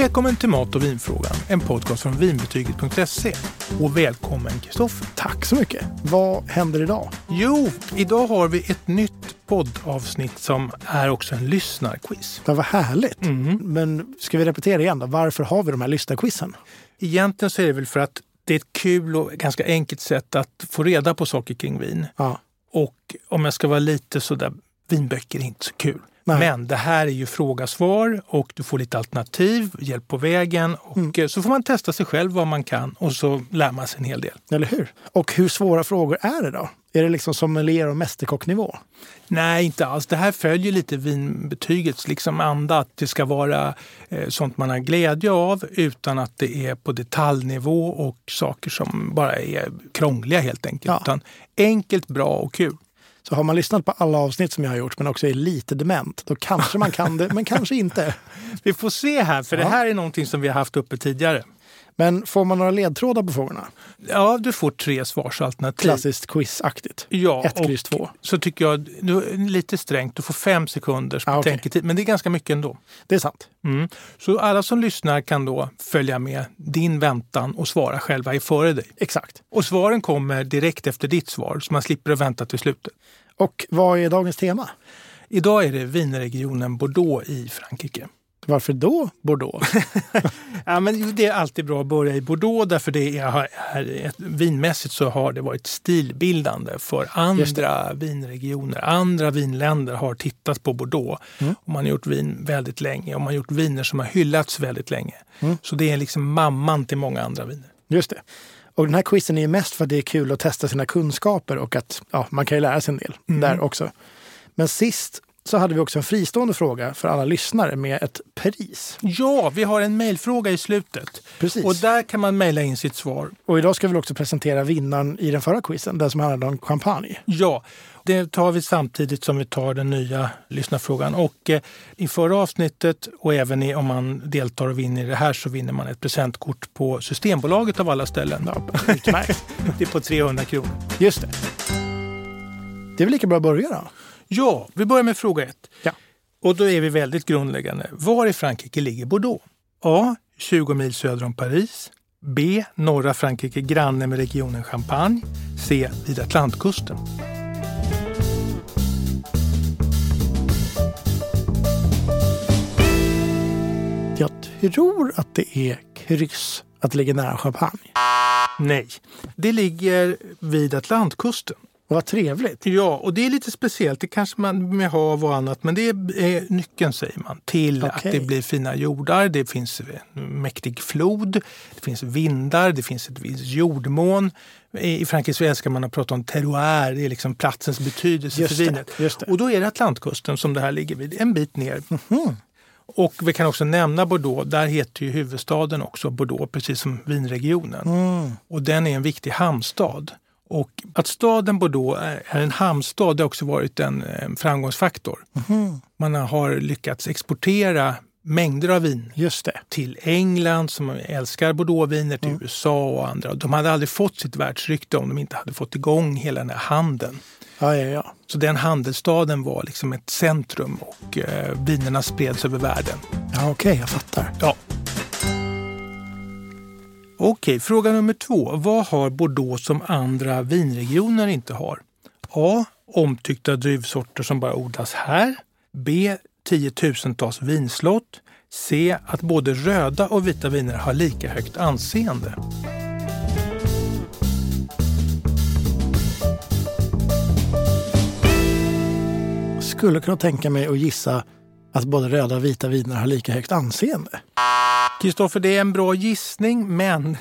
Välkommen till Mat och vinfrågan, en podcast från vinbetyget.se. Och välkommen Kristoffer. Tack så mycket. Vad händer idag? Jo, idag har vi ett nytt poddavsnitt som är också en lyssnarquiz. Det var härligt. Mm. Men ska vi repetera igen då? Varför har vi de här lyssnarquizen? Egentligen så är det väl för att det är ett kul och ganska enkelt sätt att få reda på saker kring vin. Ja. Och om jag ska vara lite sådär, vinböcker är inte så kul. Nej. Men det här är ju fråga-svar och du får lite alternativ, hjälp på vägen och mm. Eh, så får man testa sig själv vad man kan och så lär man sig en hel del. Eller hur? Och hur svåra frågor är det då? Är det liksom sommelier och mästerkocknivå? Nej, inte alls. Det här följer lite vinbetygets liksom anda. Att det ska vara eh, sånt man har glädje av utan att det är på detaljnivå och saker som bara är krångliga helt enkelt. Ja. Utan enkelt, bra och kul. Så har man lyssnat på alla avsnitt som jag har gjort men också är lite dement, då kanske man kan det, men kanske inte. Vi får se här, för ja. det här är någonting som vi har haft uppe tidigare. Men får man några ledtrådar på frågorna? Ja, du får tre svarsalternativ. Klassiskt quizaktigt. Ja, Ett kryss två. Så tycker jag, du, lite strängt, du får fem sekunders ah, betänketid. Okay. Men det är ganska mycket ändå. Det är sant. Mm. Så alla som lyssnar kan då följa med din väntan och svara själva i före dig. Exakt. Och svaren kommer direkt efter ditt svar, så man slipper att vänta till slutet. Och vad är dagens tema? Idag är det vinregionen Bordeaux i Frankrike. Varför då Bordeaux? ja, men det är alltid bra att börja i Bordeaux därför det är, är vinmässigt så har det varit stilbildande för andra vinregioner. Andra vinländer har tittat på Bordeaux mm. och man har gjort vin väldigt länge och man har gjort viner som har hyllats väldigt länge. Mm. Så det är liksom mamman till många andra viner. Just det. Och den här quizen är mest för att det är kul att testa sina kunskaper och att ja, man kan ju lära sig en del mm. där också. Men sist så hade vi också en fristående fråga för alla lyssnare med ett pris. Ja, vi har en mejlfråga i slutet. Precis. Och där kan man mejla in sitt svar. Och idag ska vi också presentera vinnaren i den förra quizen, den som handlade om champagne. Ja, det tar vi samtidigt som vi tar den nya lyssnarfrågan. Och eh, i förra avsnittet och även i, om man deltar och vinner i det här så vinner man ett presentkort på Systembolaget av alla ställen. Ja, utmärkt. det är på 300 kronor. Just det. Det är väl lika bra att börja då? Ja, vi börjar med fråga ett. Ja. Och då är vi väldigt grundläggande. Var i Frankrike ligger Bordeaux? A. 20 mil söder om Paris. B. Norra Frankrike, granne med regionen Champagne. C. Vid Atlantkusten. Jag tror att det är kryss, att det ligger nära Champagne. Nej, det ligger vid Atlantkusten. Vad trevligt. Ja, och det är lite speciellt. Det kanske man med hav och annat, men det är nyckeln säger man till okay. att det blir fina jordar. Det finns en mäktig flod, det finns vindar, det finns ett visst jordmån. I Frankrike älskar man att prata om terroir, det är liksom platsens betydelse just för vinet. Det, och då är det Atlantkusten som det här ligger vid, en bit ner. Mm -hmm. Och vi kan också nämna Bordeaux, där heter ju huvudstaden också Bordeaux, precis som vinregionen. Mm. Och den är en viktig hamnstad. Och att staden Bordeaux är en hamnstad har också varit en framgångsfaktor. Mm. Man har lyckats exportera mängder av vin till England som älskar Bordeauxviner, till mm. USA och andra. De hade aldrig fått sitt världsrykte om de inte hade fått igång hela den här handeln. Ja, ja, ja. Så den handelsstaden var liksom ett centrum och eh, vinerna spreds över världen. Ja, Okej, okay, jag fattar. Ja. Okej, fråga nummer två. Vad har Bordeaux som andra vinregioner inte har? A. Omtyckta druvsorter som bara odlas här. B. Tiotusentals vinslott. C. Att både röda och vita viner har lika högt anseende. Skulle kunna tänka mig att gissa att både röda och vita viner har lika högt anseende. Kristoffer, det är en bra gissning, men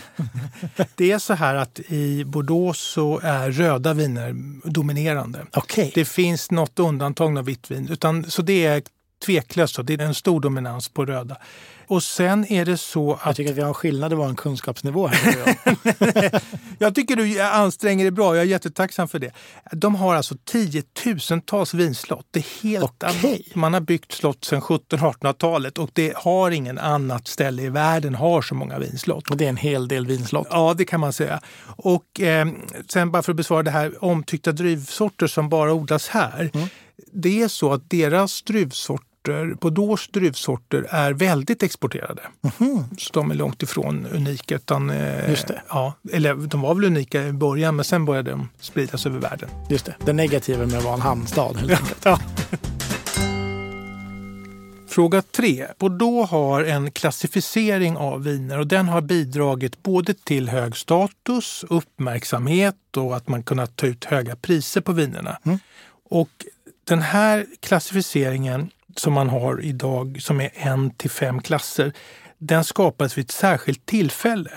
det är så här att i Bordeaux så är röda viner dominerande. Okay. Det finns något undantag av vitt vin, utan, så det är tveklöst så. Det är en stor dominans på röda. Och sen är det så att... Jag tycker att vi har en skillnad i vår kunskapsnivå här. jag tycker du anstränger dig bra. Jag är jättetacksam för det. De har alltså tiotusentals vinslott. Det är helt okay. Man har byggt slott sedan 1700-1800-talet och det har ingen annat ställe i världen har så många vinslott. Och det är en hel del vinslott. Ja, det kan man säga. Och eh, sen bara för att besvara det här omtyckta druvsorter som bara odlas här. Mm. Det är så att deras druvsorter, Bordeaux druvsorter är väldigt exporterade. Mhm. Så de är långt ifrån unika. Utan, eh, Just det. Ja, eller de var väl unika i början men sen började de spridas över världen. Just det. Det negativa med att vara en hamnstad helt enkelt. Ja. Fråga tre. Bordeaux har en klassificering av viner och den har bidragit både till hög status, uppmärksamhet och att man kunnat ta ut höga priser på vinerna. Mm. Och den här klassificeringen som man har idag som är en till fem klasser, den skapades vid ett särskilt tillfälle.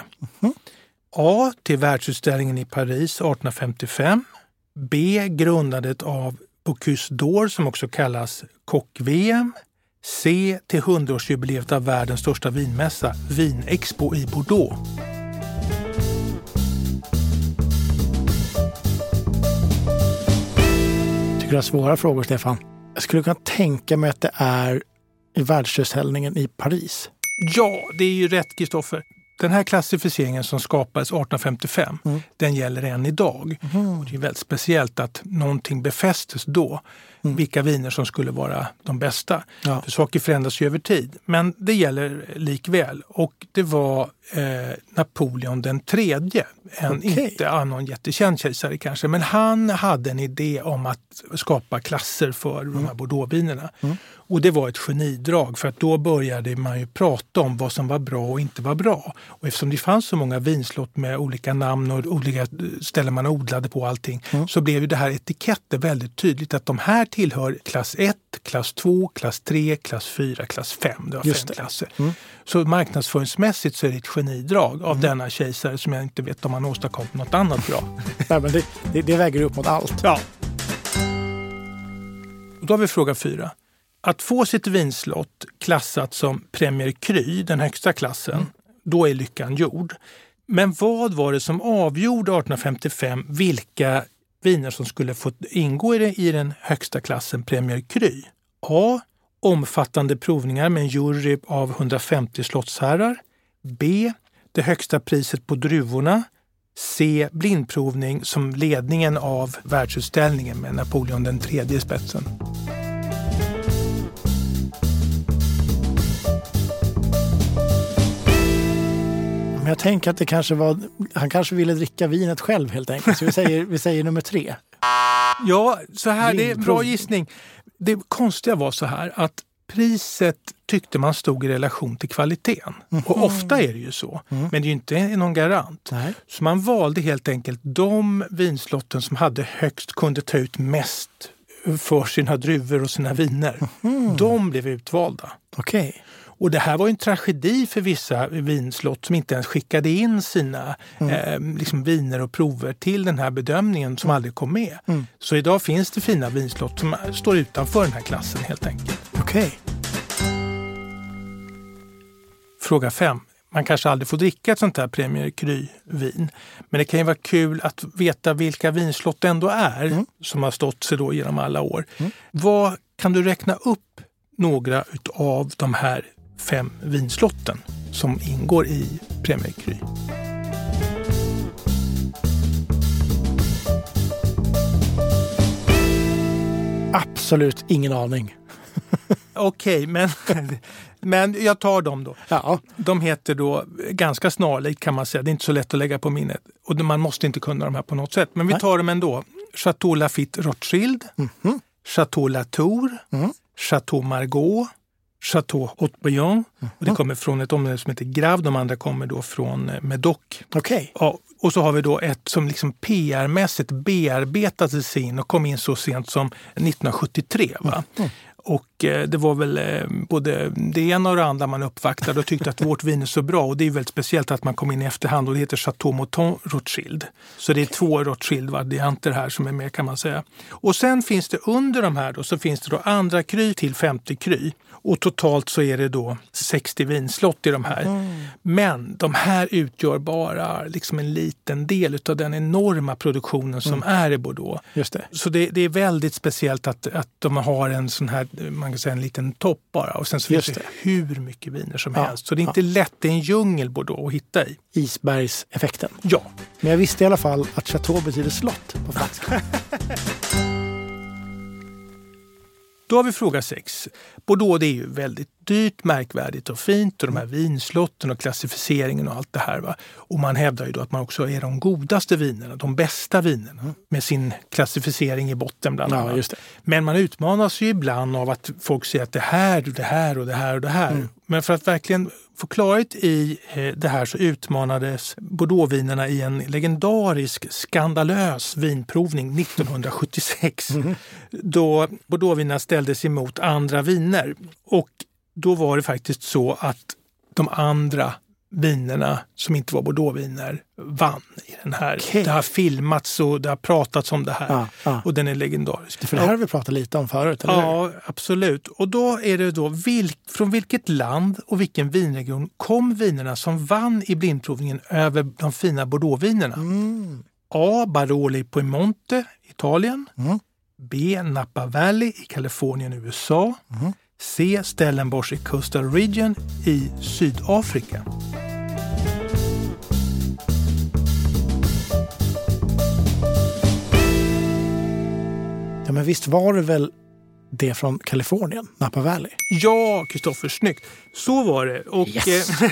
A. Till världsutställningen i Paris 1855. B. Grundandet av Bocuse d'Or som också kallas Kock-VM. C. Till 100-årsjubileet av världens största vinmässa, Vinexpo i Bordeaux. Tycker du har svåra frågor, Stefan? Jag skulle kunna tänka mig att det är i världsutställningen i Paris. Ja, det är ju rätt Kristoffer. Den här klassificeringen som skapades 1855, den gäller än idag. Och det är väldigt speciellt att någonting befästes då. Vilka viner som skulle vara de bästa. Ja. För saker förändras ju över tid. Men det gäller likväl. Och det var eh, Napoleon den tredje. En, Okej. Inte någon jättekänd kejsare kanske, men han hade en idé om att skapa klasser för de här bordeauxvinerna. Och det var ett genidrag för att då började man ju prata om vad som var bra och inte var bra. Och eftersom det fanns så många vinslott med olika namn och olika ställen man odlade på allting så blev ju det här etiketter väldigt tydligt att de här tillhör klass 1, klass 2, klass 3, klass 4, klass 5. Det var Just fem det. klasser. Så marknadsföringsmässigt så är det ett genidrag av denna kejsare som jag inte vet om han åstadkom något annat bra. Nej, men det, det, det väger upp mot allt. Ja. Och då har vi fråga fyra. Att få sitt vinslott klassat som Premier Cru, den högsta klassen, då är lyckan gjord. Men vad var det som avgjorde 1855 vilka viner som skulle få ingå i den högsta klassen Premier Cru? A. Omfattande provningar med en jury av 150 slottsherrar. B. Det högsta priset på druvorna. C. Blindprovning som ledningen av världsutställningen med Napoleon den tredje i spetsen. Jag tänker att det kanske var, han kanske ville dricka vinet själv helt enkelt. Så vi säger, vi säger nummer tre. Ja, så här, det är en bra gissning. Det konstiga var så här att priset tyckte man stod i relation till kvaliteten. Och ofta är det ju så, men det är ju inte någon garant. Nej. Så man valde helt enkelt de vinslotten som hade högst, kunde ta ut mest för sina druvor och sina viner. De blev utvalda. Okej. Och det här var en tragedi för vissa vinslott som inte ens skickade in sina eh, liksom viner och prover till den här bedömningen som aldrig kom med. Så idag finns det fina vinslott som står utanför den här klassen helt enkelt. Okej. Fråga 5. Man kanske aldrig får dricka ett sånt här Premier Cru-vin. Men det kan ju vara kul att veta vilka vinslott det ändå är som har stått sig då genom alla år. Vad Kan du räkna upp några av de här fem vinslotten som ingår i Premier Cru? Absolut ingen aning. Okej, men, men jag tar dem då. Ja, De heter då ganska snarlikt kan man säga. Det är inte så lätt att lägga på minnet. Och man måste inte kunna de här på något sätt. Men vi tar dem ändå. Chateau Lafite Rothschild, Mhm. Chateau Latour, Mm. Chateau Margaux, Chateau Haut-Briand. Och det kommer från ett område som heter Grave. De andra kommer då från eh, Medoc. okej. Ja, och så har vi då ett som liksom PR-mässigt bearbetades in och kom in så sent som 1973. Va? Och eh, det var väl eh, både det ena och det andra man uppvaktade och tyckte att vårt vin är så bra. Och det är väldigt speciellt att man kom in i efterhand och det heter Chateau Mouton Rothschild. Så det är två Rothschild-varianter här som är med kan man säga. Och sen finns det under de här då, så finns det då andra kry till 50 kry. Och totalt så är det då 60 vinslott i de här. Men de här utgör bara liksom en liten del av den enorma produktionen som är i Bordeaux. Just det. Så det, det är väldigt speciellt att, att de har en sån här, man kan säga en liten topp bara och sen så finns Just det hur mycket viner som Ja, helst. Så det är inte lätt, det är en djungel Bordeaux att hitta i. Isbergseffekten. Ja, Men jag visste i alla fall att chateau betyder slott på franska. Då har vi fråga 6. Bordeaux det är ju väldigt dyrt, märkvärdigt och fint och de här vinslotten och klassificeringen och allt det här. Va? Och man hävdar ju då att man också är de godaste vinerna, de bästa vinerna med sin klassificering i botten bland annat. Ja, Men man utmanas ju ibland av att folk säger att det här det här och det här och det här. Mm. Men för att verkligen få klarhet i eh, det här så utmanades Bordeauxvinerna i en legendarisk skandalös vinprovning 1976 mm. då Bordeauxvinerna ställdes emot andra viner. Och då var det faktiskt så att de andra vinerna som inte var bordeauxviner vann i den här. Okay. Det har filmats och det har pratats om det här ja, ja. och den är legendarisk. För det här har vi pratat lite om förut, eller Ja, hur? absolut. Och då är det då vilk, från vilket land och vilken vinregion kom vinerna som vann i blindprovningen över de fina bordeauxvinerna? Mm. A. Baroli Piemonte, Italien. Mm. B. Napa Valley i Kalifornien, USA. Mm. C. Stellenbosch i Coastal Region i Sydafrika. Ja, men visst var det väl det från Kalifornien, Napa Valley? Ja, Kristoffer, snyggt. Så var det. Och, yes. Eh,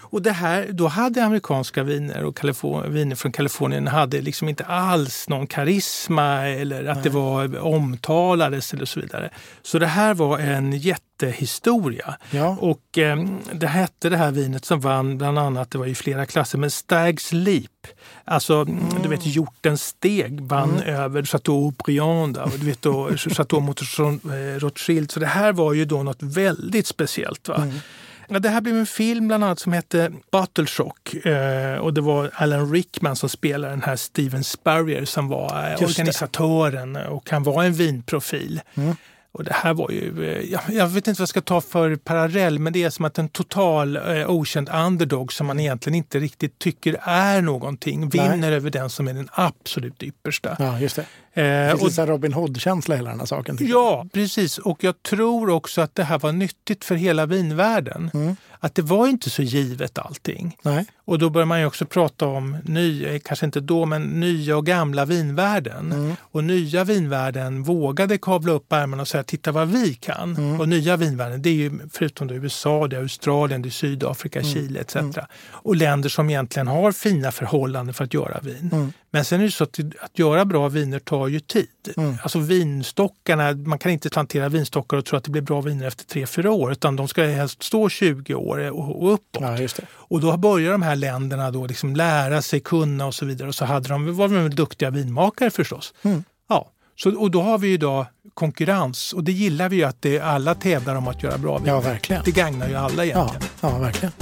och det här, då hade amerikanska viner och viner från Kalifornien hade liksom inte alls någon karisma eller att Nej. det var omtalades eller så vidare. Så det här var en jättehistoria. Ja. Och eh, det hette det här vinet som vann bland annat, det var ju flera klasser, men Stags Leap. Alltså, mm. du vet, hjortens steg vann mm. över Chateau Briand och du vet då Chateau mot eh, Rothschild. Så det här var ju då något väldigt speciellt Va? Mm. Ja, det här blev en film bland annat som hette Battle Shock eh, och det var Alan Rickman som spelade den här Steven Spurrier som var eh, organisatören och han var en vinprofil. Mm. Och det här var ju, eh, jag, vet inte vad jag ska ta för parallell, men det är som att en total eh, okänd underdog som man egentligen inte riktigt tycker är någonting vinner Nej. över den som är den absolut yppersta. Ja, just det. Eh, det finns och, Robin Hood-känsla i hela den här saken. Ja, precis. Och jag tror också att det här var nyttigt för hela vinvärlden. Mm. Att det var inte så givet allting. Nej. Och då börjar man ju också prata om, nya, kanske inte då, men nya och gamla vinvärden. Mm. Och nya vinvärden vågade kavla upp ärmarna och säga titta vad vi kan. Mm. Och nya vinvärden, det är ju förutom det USA, det är Australien, det är Sydafrika, mm. Chile etc. Mm. Och länder som egentligen har fina förhållanden för att göra vin. Men sen är det så att, att göra bra viner tar ju tid. Mm. Alltså vinstockarna, man kan inte plantera vinstockar och tro att det blir bra viner efter 3-4 år utan de ska helst stå 20 år och, och uppåt. Ja, och då börjar de här länderna då liksom lära sig, kunna och så vidare. Och så hade de, var de duktiga vinmakare förstås. Mm. Ja. Så, och då har vi idag konkurrens och det gillar vi ju att det, alla tävlar om att göra bra vin. Ja, verkligen. Det gagnar ju alla egentligen. Ja, ja verkligen.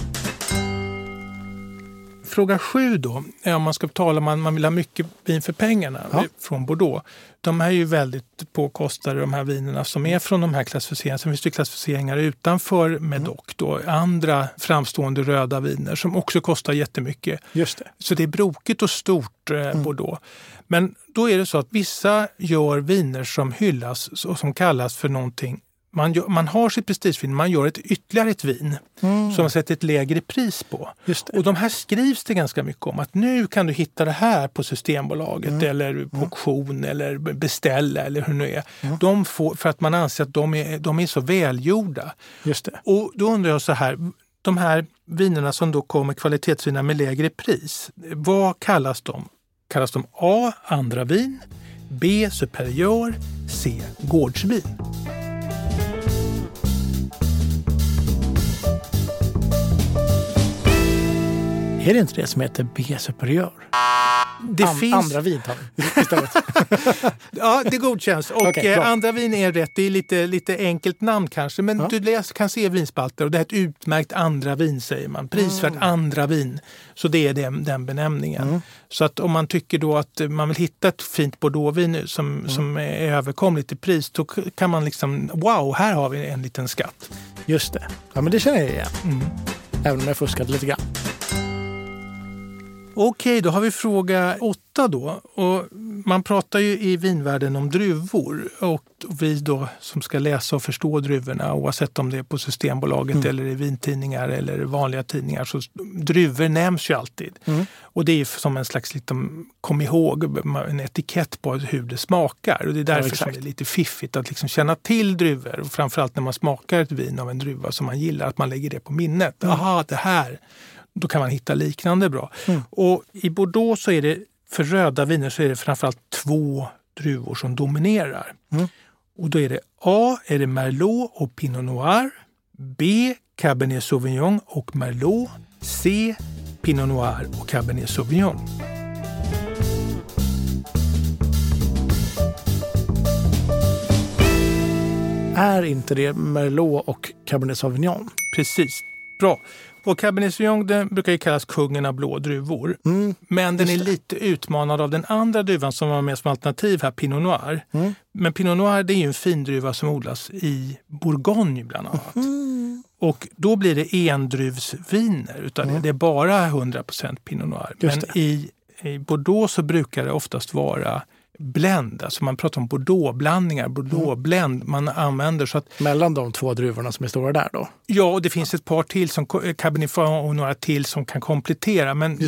Fråga sju då, är om man ska tala man, man vill ha mycket vin för pengarna ja. från Bordeaux. De här är ju väldigt påkostade de här vinerna som är från de här klassificeringarna. Sen finns det klassificeringar utanför Medoc då, andra framstående röda viner som också kostar jättemycket. Just det. Så det är brokigt och stort eh, mm. Bordeaux. Men då är det så att vissa gör viner som hyllas och som kallas för någonting man, gör, man har sitt prestigevin, man gör ett ytterligare ett vin mm. som man sätter ett lägre pris på. Och de här skrivs det ganska mycket om att nu kan du hitta det här på Systembolaget mm. eller på mm. auktion eller beställa eller hur det nu är. Mm. De får, för att man anser att de är, de är så välgjorda. Just det. Och då undrar jag så här, de här vinerna som då kommer kvalitetsviner med lägre pris, vad kallas de? Kallas de A. Andra vin, B. Superior, C. Gårdsvin. Är det inte det som heter B superior? Det An, finns... Andra vin tar vi istället. ja, det godkänns. Och okay, eh, andra vin är rätt. Det är lite, lite enkelt namn kanske. Men ja. du läs, kan se vinspalter och det är ett utmärkt andra vin säger man. Prisvärt mm. andra vin. Så det är den, den benämningen. Mm. Så att om man tycker då att man vill hitta ett fint bordeauxvin som, mm. som är överkomligt i pris, då kan man liksom, wow, här har vi en liten skatt. Just det. Ja, men det känner jag igen. Mm. Även om jag fuskade lite grann. Okej, då har vi fråga åtta då. Och man pratar ju i vinvärlden om druvor och vi då som ska läsa och förstå druvorna oavsett om det är på Systembolaget mm. eller i vintidningar eller vanliga tidningar så druvor nämns ju alltid. Mm. Och det är som en slags liksom, kom ihåg, en etikett på hur det smakar. Och det är därför ja, som det är lite fiffigt att liksom känna till druvor. Och framförallt när man smakar ett vin av en druva som man gillar, att man lägger det på minnet. Mm. Aha, det här! Då kan man hitta liknande bra. Mm. Och i Bordeaux så är det för röda viner så är det framförallt två druvor som dominerar. Mm. Och då är det A är det Merlot och Pinot Noir. B Cabernet Sauvignon och Merlot. C Pinot Noir och Cabernet Sauvignon. Är inte det Merlot och Cabernet Sauvignon? Precis. Bra. Och Cabernet Sauvignon den brukar ju kallas kungen av blå druvor. Mm, Men den är lite utmanad av den andra druvan som var med som alternativ här, Pinot Noir. Mm. Men Pinot Noir det är ju en findruva som odlas i Bourgogne bland annat. Mm. Och då blir det endruvsviner utav det. Det är bara 100 Pinot Noir. Men i, i Bordeaux så brukar det oftast vara blend, alltså man pratar om bordeauxblandningar, bordeauxblend man använder. Så att, Mellan de två druvorna som är stora där då? Ja, och det finns ett par till, som, Cabernet Franc och några till som kan komplettera. Men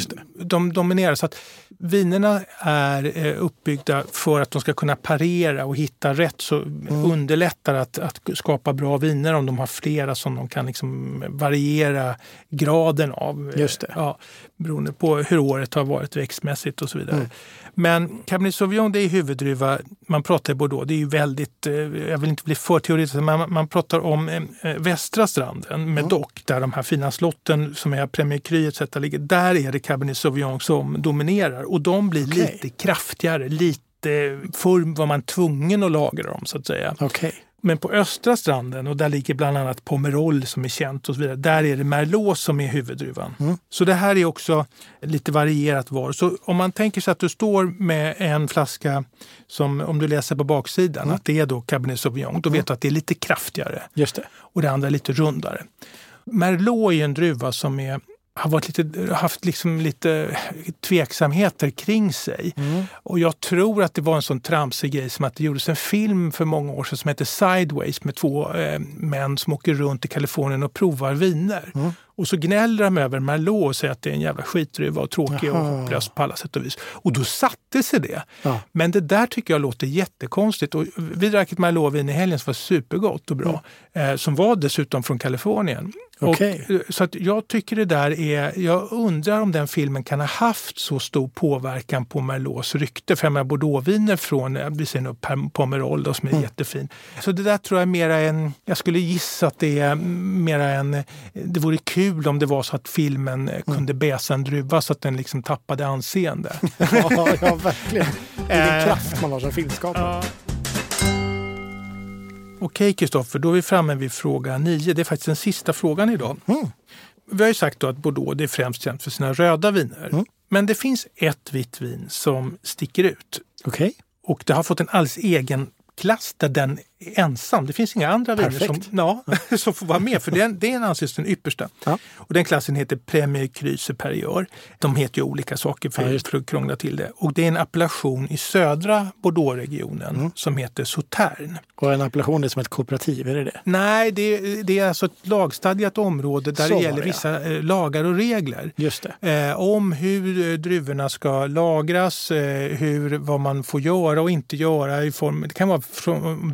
de dominerar. Så att vinerna är eh, uppbyggda för att de ska kunna parera och hitta rätt. Så mm. underlättar att, att skapa bra viner om de har flera som de kan liksom variera graden av. Just det. Ja, beroende på hur året har varit växtmässigt och så vidare. Mm. Men Cabernet Sauvignon det är huvuddruva. Man pratar Bordeaux. Det är ju väldigt, eh, jag vill inte bli för teoretisk, men man, man pratar om eh, eh västra stranden med mm. dock, där de här fina slotten som är Premier Cru etc. ligger. Där är det Cabernet Sauvignon som dominerar och de blir okay. lite kraftigare, lite Förr var man tvungen att lagra dem så att säga. Okay. Men på östra stranden, och där ligger bland annat Pomerol som är känt och så vidare, där är det Merlot som är huvuddruvan. Mm. Så det här är också lite varierat var. Så om man tänker sig att du står med en flaska som, om du läser på baksidan, mm. att det är då Cabernet Sauvignon, då mm. vet du att det är lite kraftigare. Just det. Och det andra är lite rundare. Merlot är en druva som är har varit lite, haft liksom lite tveksamheter kring sig. Mm. Och jag tror att det var en sån tramsig grej som att det gjordes en film för många år sedan som heter Sideways med två eh, män som åker runt i Kalifornien och provar viner. Mm. Och så gnäller de över Merlot och säger att det är en jävla skitdruva och tråkig Jaha. och hopplös på alla sätt och vis. Och då satte sig det. Ja. Men det där tycker jag låter jättekonstigt. Och vi drack ett Merlotvin i helgen som var supergott och bra. Mm. Eh, som var dessutom från Kalifornien. Okay. Och, eh, så att jag tycker det där är, jag undrar om den filmen kan ha haft så stor påverkan på Merlots rykte. För jag menar Bordeauxviner från, eh, vi säger nu Pomerol då, som är mm. jättefin. Så det där tror jag är mera en, jag skulle gissa att det är mera en, det vore kul om det var så att filmen eh, mm. kunde bäsa en druva så att den liksom tappade anseende. ja, ja, verkligen. Vilken kraft man har som filmskapare. Okej Kristoffer, då är vi framme vid fråga nio. Det är faktiskt den sista frågan idag. Mm. Vi har ju sagt att Bordeaux är främst känt för sina röda viner. Mm. Men det finns ett vitt vin som sticker ut. Okay. Och det har fått en alldeles egen klass där den ensam. Det finns inga andra viner som, ja, som får vara med, för den, den anses den yppersta. Ja. Och den klassen heter Premier Cru Superior. De heter ju olika saker för, ja, för att krångla till det. Och det är en appellation i södra Bordeauxregionen mm. som heter Sautern. Och en appellation är som ett kooperativ, är det det? Nej, det, det är alltså ett lagstadgat område där Så det gäller vissa eh, lagar och regler. Just eh, om hur eh, druvorna ska lagras, eh, hur, vad man får göra och inte göra. I form, det kan vara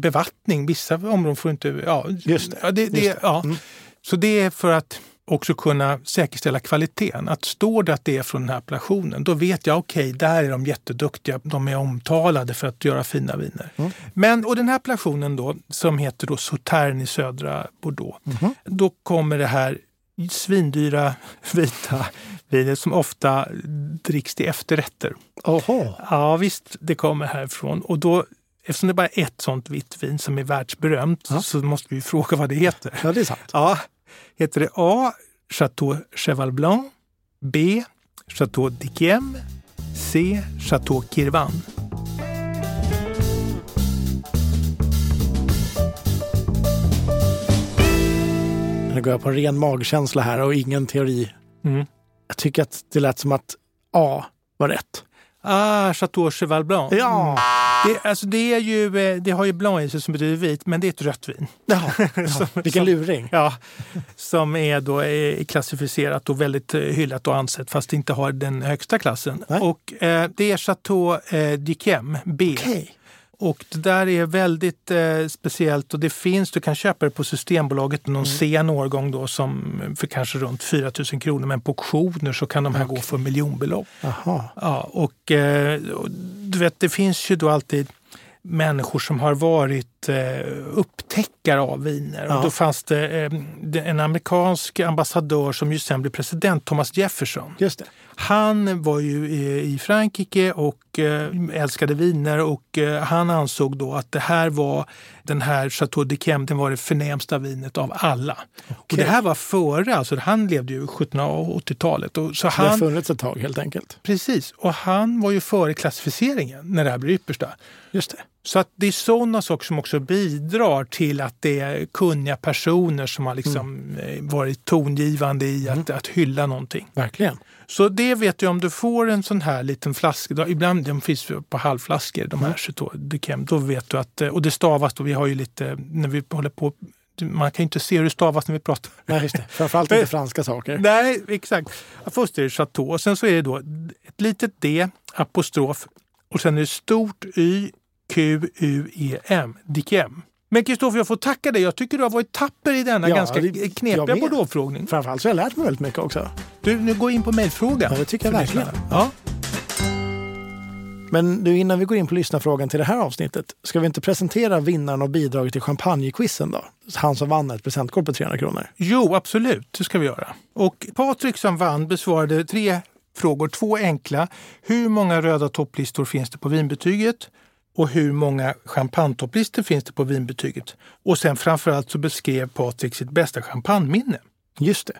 bevattning beskattning. Vissa områden får inte... Ja, just det. Ja, det, det, det. Ja. Mm. Så det är för att också kunna säkerställa kvaliteten. Att står det att det är från den här appellationen, då vet jag okej, okay, där är de jätteduktiga. De är omtalade för att göra fina viner. Mm. Men, och den här appellationen då, som heter då Sautern i södra Bordeaux, mm. då kommer det här svindyra vita vinet som ofta dricks till efterrätter. Oho. Ja visst, det kommer härifrån. Och då eftersom det bara är ett sånt vitt vin som är världsberömt ja. så måste vi fråga vad det heter. Ja, det är sant. Ja, heter det A. Chateau Cheval Blanc, B. Chateau d'Yquem, C. Chateau Kirvan. Nu går jag på ren magkänsla här och ingen teori. Mm. Jag tycker att det lät som att A var rätt. Ah, Chateau Cheval Blanc. Ja. Det, alltså det, är ju, eh, det har ju blanc i sig som betyder vit, men det är ett rött vin. Jaha. Vilken som- luring. Ja, som är då eh, klassificerat och väldigt eh, hyllat och ansett fast det inte har den högsta klassen. Nej. Och eh, det är Chateau eh, Duquem B. Okej. Och det där är väldigt eh, speciellt och det finns, du kan köpa det på Systembolaget någon sen årgång då som för kanske runt 4 000 kronor men på auktioner så kan de här gå för miljonbelopp. Ja, och, eh, och du vet, det finns ju då alltid människor som har varit upptäckare av viner. Ja. Och då fanns det eh, det- en amerikansk ambassadör som ju sen blev president, Thomas Jefferson. Just det. Han var ju i, i Frankrike och eh, älskade viner och eh, han ansåg då att det här var den här Chateau de Chem, den var det förnämsta vinet av alla. Och det här var före, alltså han levde ju 1780-talet. Och, så Det har han, funnits ett tag helt enkelt. Precis, och han var ju före klassificeringen när det här blir yppersta. Just det. Så att det är sådana saker som också bidrar till att det är kunniga personer som har liksom eh, varit tongivande i att, att hylla någonting. Verkligen. Så det vet du om du får en sån här liten flaska, då, ibland de finns på halvflaskor de här Chem, då vet du att, eh, och det stavas då, vi har ju lite, när vi håller på, man kan ju inte se hur det stavas när vi pratar. Nej, just det. Framförallt inte franska saker. Nej, exakt. Först är det Chateau och sen så är det då ett litet D, apostrof och sen är det stort Y, Q, U, E, M, Dikem. Men Kristoffer, jag får tacka dig. Jag tycker du har varit tapper i denna Ja, ganska det- knepiga bordeauxfrågning. Framförallt så har jag lärt mig väldigt mycket också. Du, nu går in på mejlfrågan. Ja, det tycker jag verkligen. Ja. Men du, innan vi går in på lyssnarfrågan till det här avsnittet, ska vi inte presentera vinnaren och bidraget till champagnequizen då? Han som vann ett presentkort på 300 kronor. Jo, absolut. Det ska vi göra. Och Patrik som vann besvarade tre frågor, två enkla. Hur många röda topplistor finns det på vinbetyget? Och hur många champagnetopplistor finns det på vinbetyget? Och sen framförallt så beskrev Patrik sitt bästa champagneminne. Just det.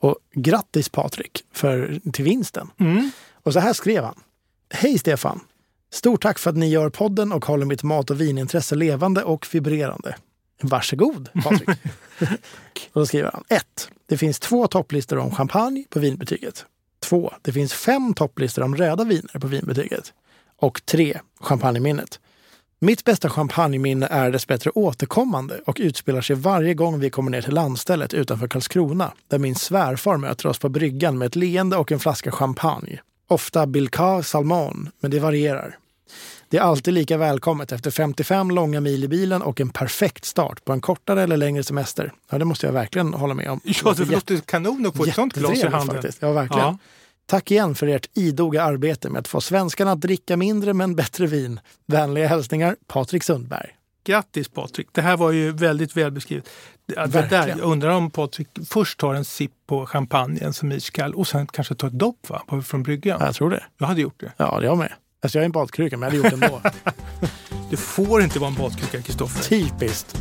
Och grattis Patrik för, till vinsten. Mm. Och så här skrev han. Hej Stefan! Stort tack för att ni gör podden och håller mitt mat och vinintresse levande och vibrerande. Varsågod Patrik! och då skriver han 1. Det finns två topplistor om champagne på vinbetyget. 2. Det finns fem topplistor om röda viner på vinbetyget. Och 3. Champagneminnet. Mitt bästa champagneminne är dessbättre återkommande och utspelar sig varje gång vi kommer ner till landstället utanför Karlskrona där min svärfar möter oss på bryggan med ett leende och en flaska champagne. Ofta Bilka Salmon, men det varierar. Det är alltid lika välkommet efter 55 långa mil i bilen och en perfekt start på en kortare eller längre semester. Ja, det måste jag verkligen hålla med om. Ja, det låter kanon att få ett sånt glas i handen. Faktiskt. Ja, verkligen. Ja. Tack igen för ert idoga arbete med att få svenskarna att dricka mindre men bättre vin. Vänliga hälsningar Patrik Sundberg. Grattis Patrik! Det här var ju väldigt välbeskrivet. Det, det där, jag undrar om Patrik först tar en sipp på champagnen som iskall och sen kanske tar ett dopp va? Från bryggan. Ja, Jag tror det. Jag hade gjort det. Ja, jag med. Alltså jag är en badkruka, men jag hade gjort det ändå. Det får inte vara en badkruka, Kristoffer. Typiskt.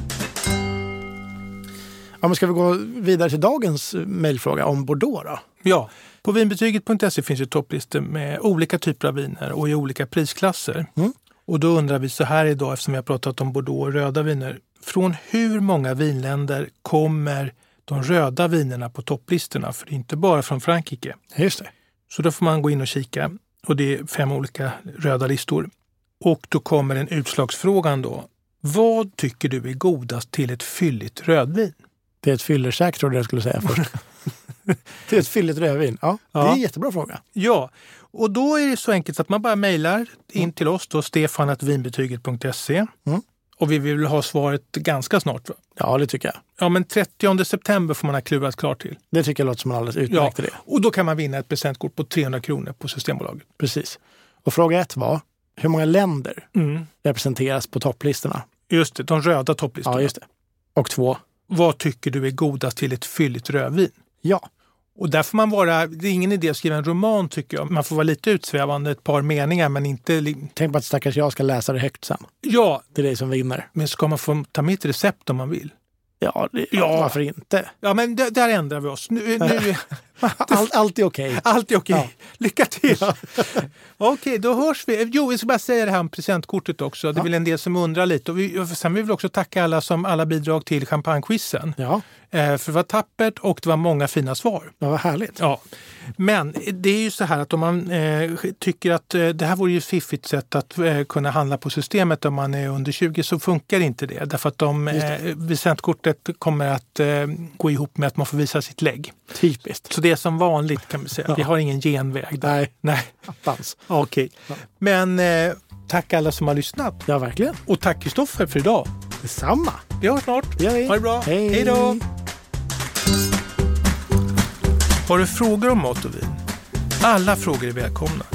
Ja, men ska vi gå vidare till dagens mejlfråga om Bordeaux då? Ja, på vinbetyget.se finns ju topplistor med olika typer av viner och i olika prisklasser. Mm. Och då undrar vi så här idag, eftersom vi har pratat om Bordeaux och röda viner. Från hur många vinländer kommer de röda vinerna på topplistorna? För det är inte bara från Frankrike. Just det. Så då får man gå in och kika. Och det är fem olika röda listor. Och då kommer en utslagsfrågan då. Vad tycker du är godast till ett fylligt rödvin? Det är ett fyllersäk trodde jag skulle säga först. är ett fylligt rödvin. Ja, det är Ja. en jättebra fråga. Ja, och då är det så enkelt att man bara mejlar in till oss, då, stefanatvinbetyget.se. Mm. Och vi vill ha svaret ganska snart. Va? Ja, det tycker jag. Ja, men 30 september får man ha klurat klart till. Det tycker jag låter som en alldeles Ja, utmärkt idé. och då kan man vinna ett presentkort på 300 kronor på Systembolaget. Precis. Och fråga ett var, hur många länder Mm. representeras på topplistorna? Just det, de röda topplistorna. Ja, just det. Och två, Vad tycker du är godast till ett fylligt rödvin? ja, Och där får man vara, det är ingen idé att skriva en roman tycker jag. Man får vara lite utsvävande, ett par meningar men inte... tänk på att stackars jag ska läsa det högt sen. Ja, Det är det som vinner. men ska man få ta med ett recept om man vill? Ja, det, Ja. varför inte? Ja, men där ändrar vi oss. Nu, nu, Allt, allt är okej. allt är okej. Ja. Lycka till! okej, då hörs vi. Jo, vi ska bara säga det här om presentkortet också. Det är Ja. väl en del som undrar lite. Och vi, sen vill vi också tacka alla som alla bidrag till champagnequizen. Ja, Eh, för det var tappert och det var många fina svar. Ja, vad härligt. Ja. Men det är ju så här att om man eh, tycker att eh, det här vore ju ett fiffigt sätt att eh, kunna handla på systemet om man är under 20 så funkar inte det. Därför att de, eh, licenskortet kommer att eh, gå ihop med att man får visa sitt lägg. Typiskt. Så det är som vanligt kan vi säga. Ja. Vi har ingen genväg. Där. Nej, Nej. attans. Okej. Ja. Men eh, tack alla som har lyssnat. Ja, verkligen. Och tack Kristoffer för idag. Detsamma. Vi hörs snart. Det gör vi. Ha det bra. Hej. Hej då. Har du frågor om mat och vin? Alla frågor är välkomna.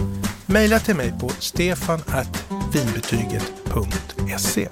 Maila till mig på stefan.vinbetyget.se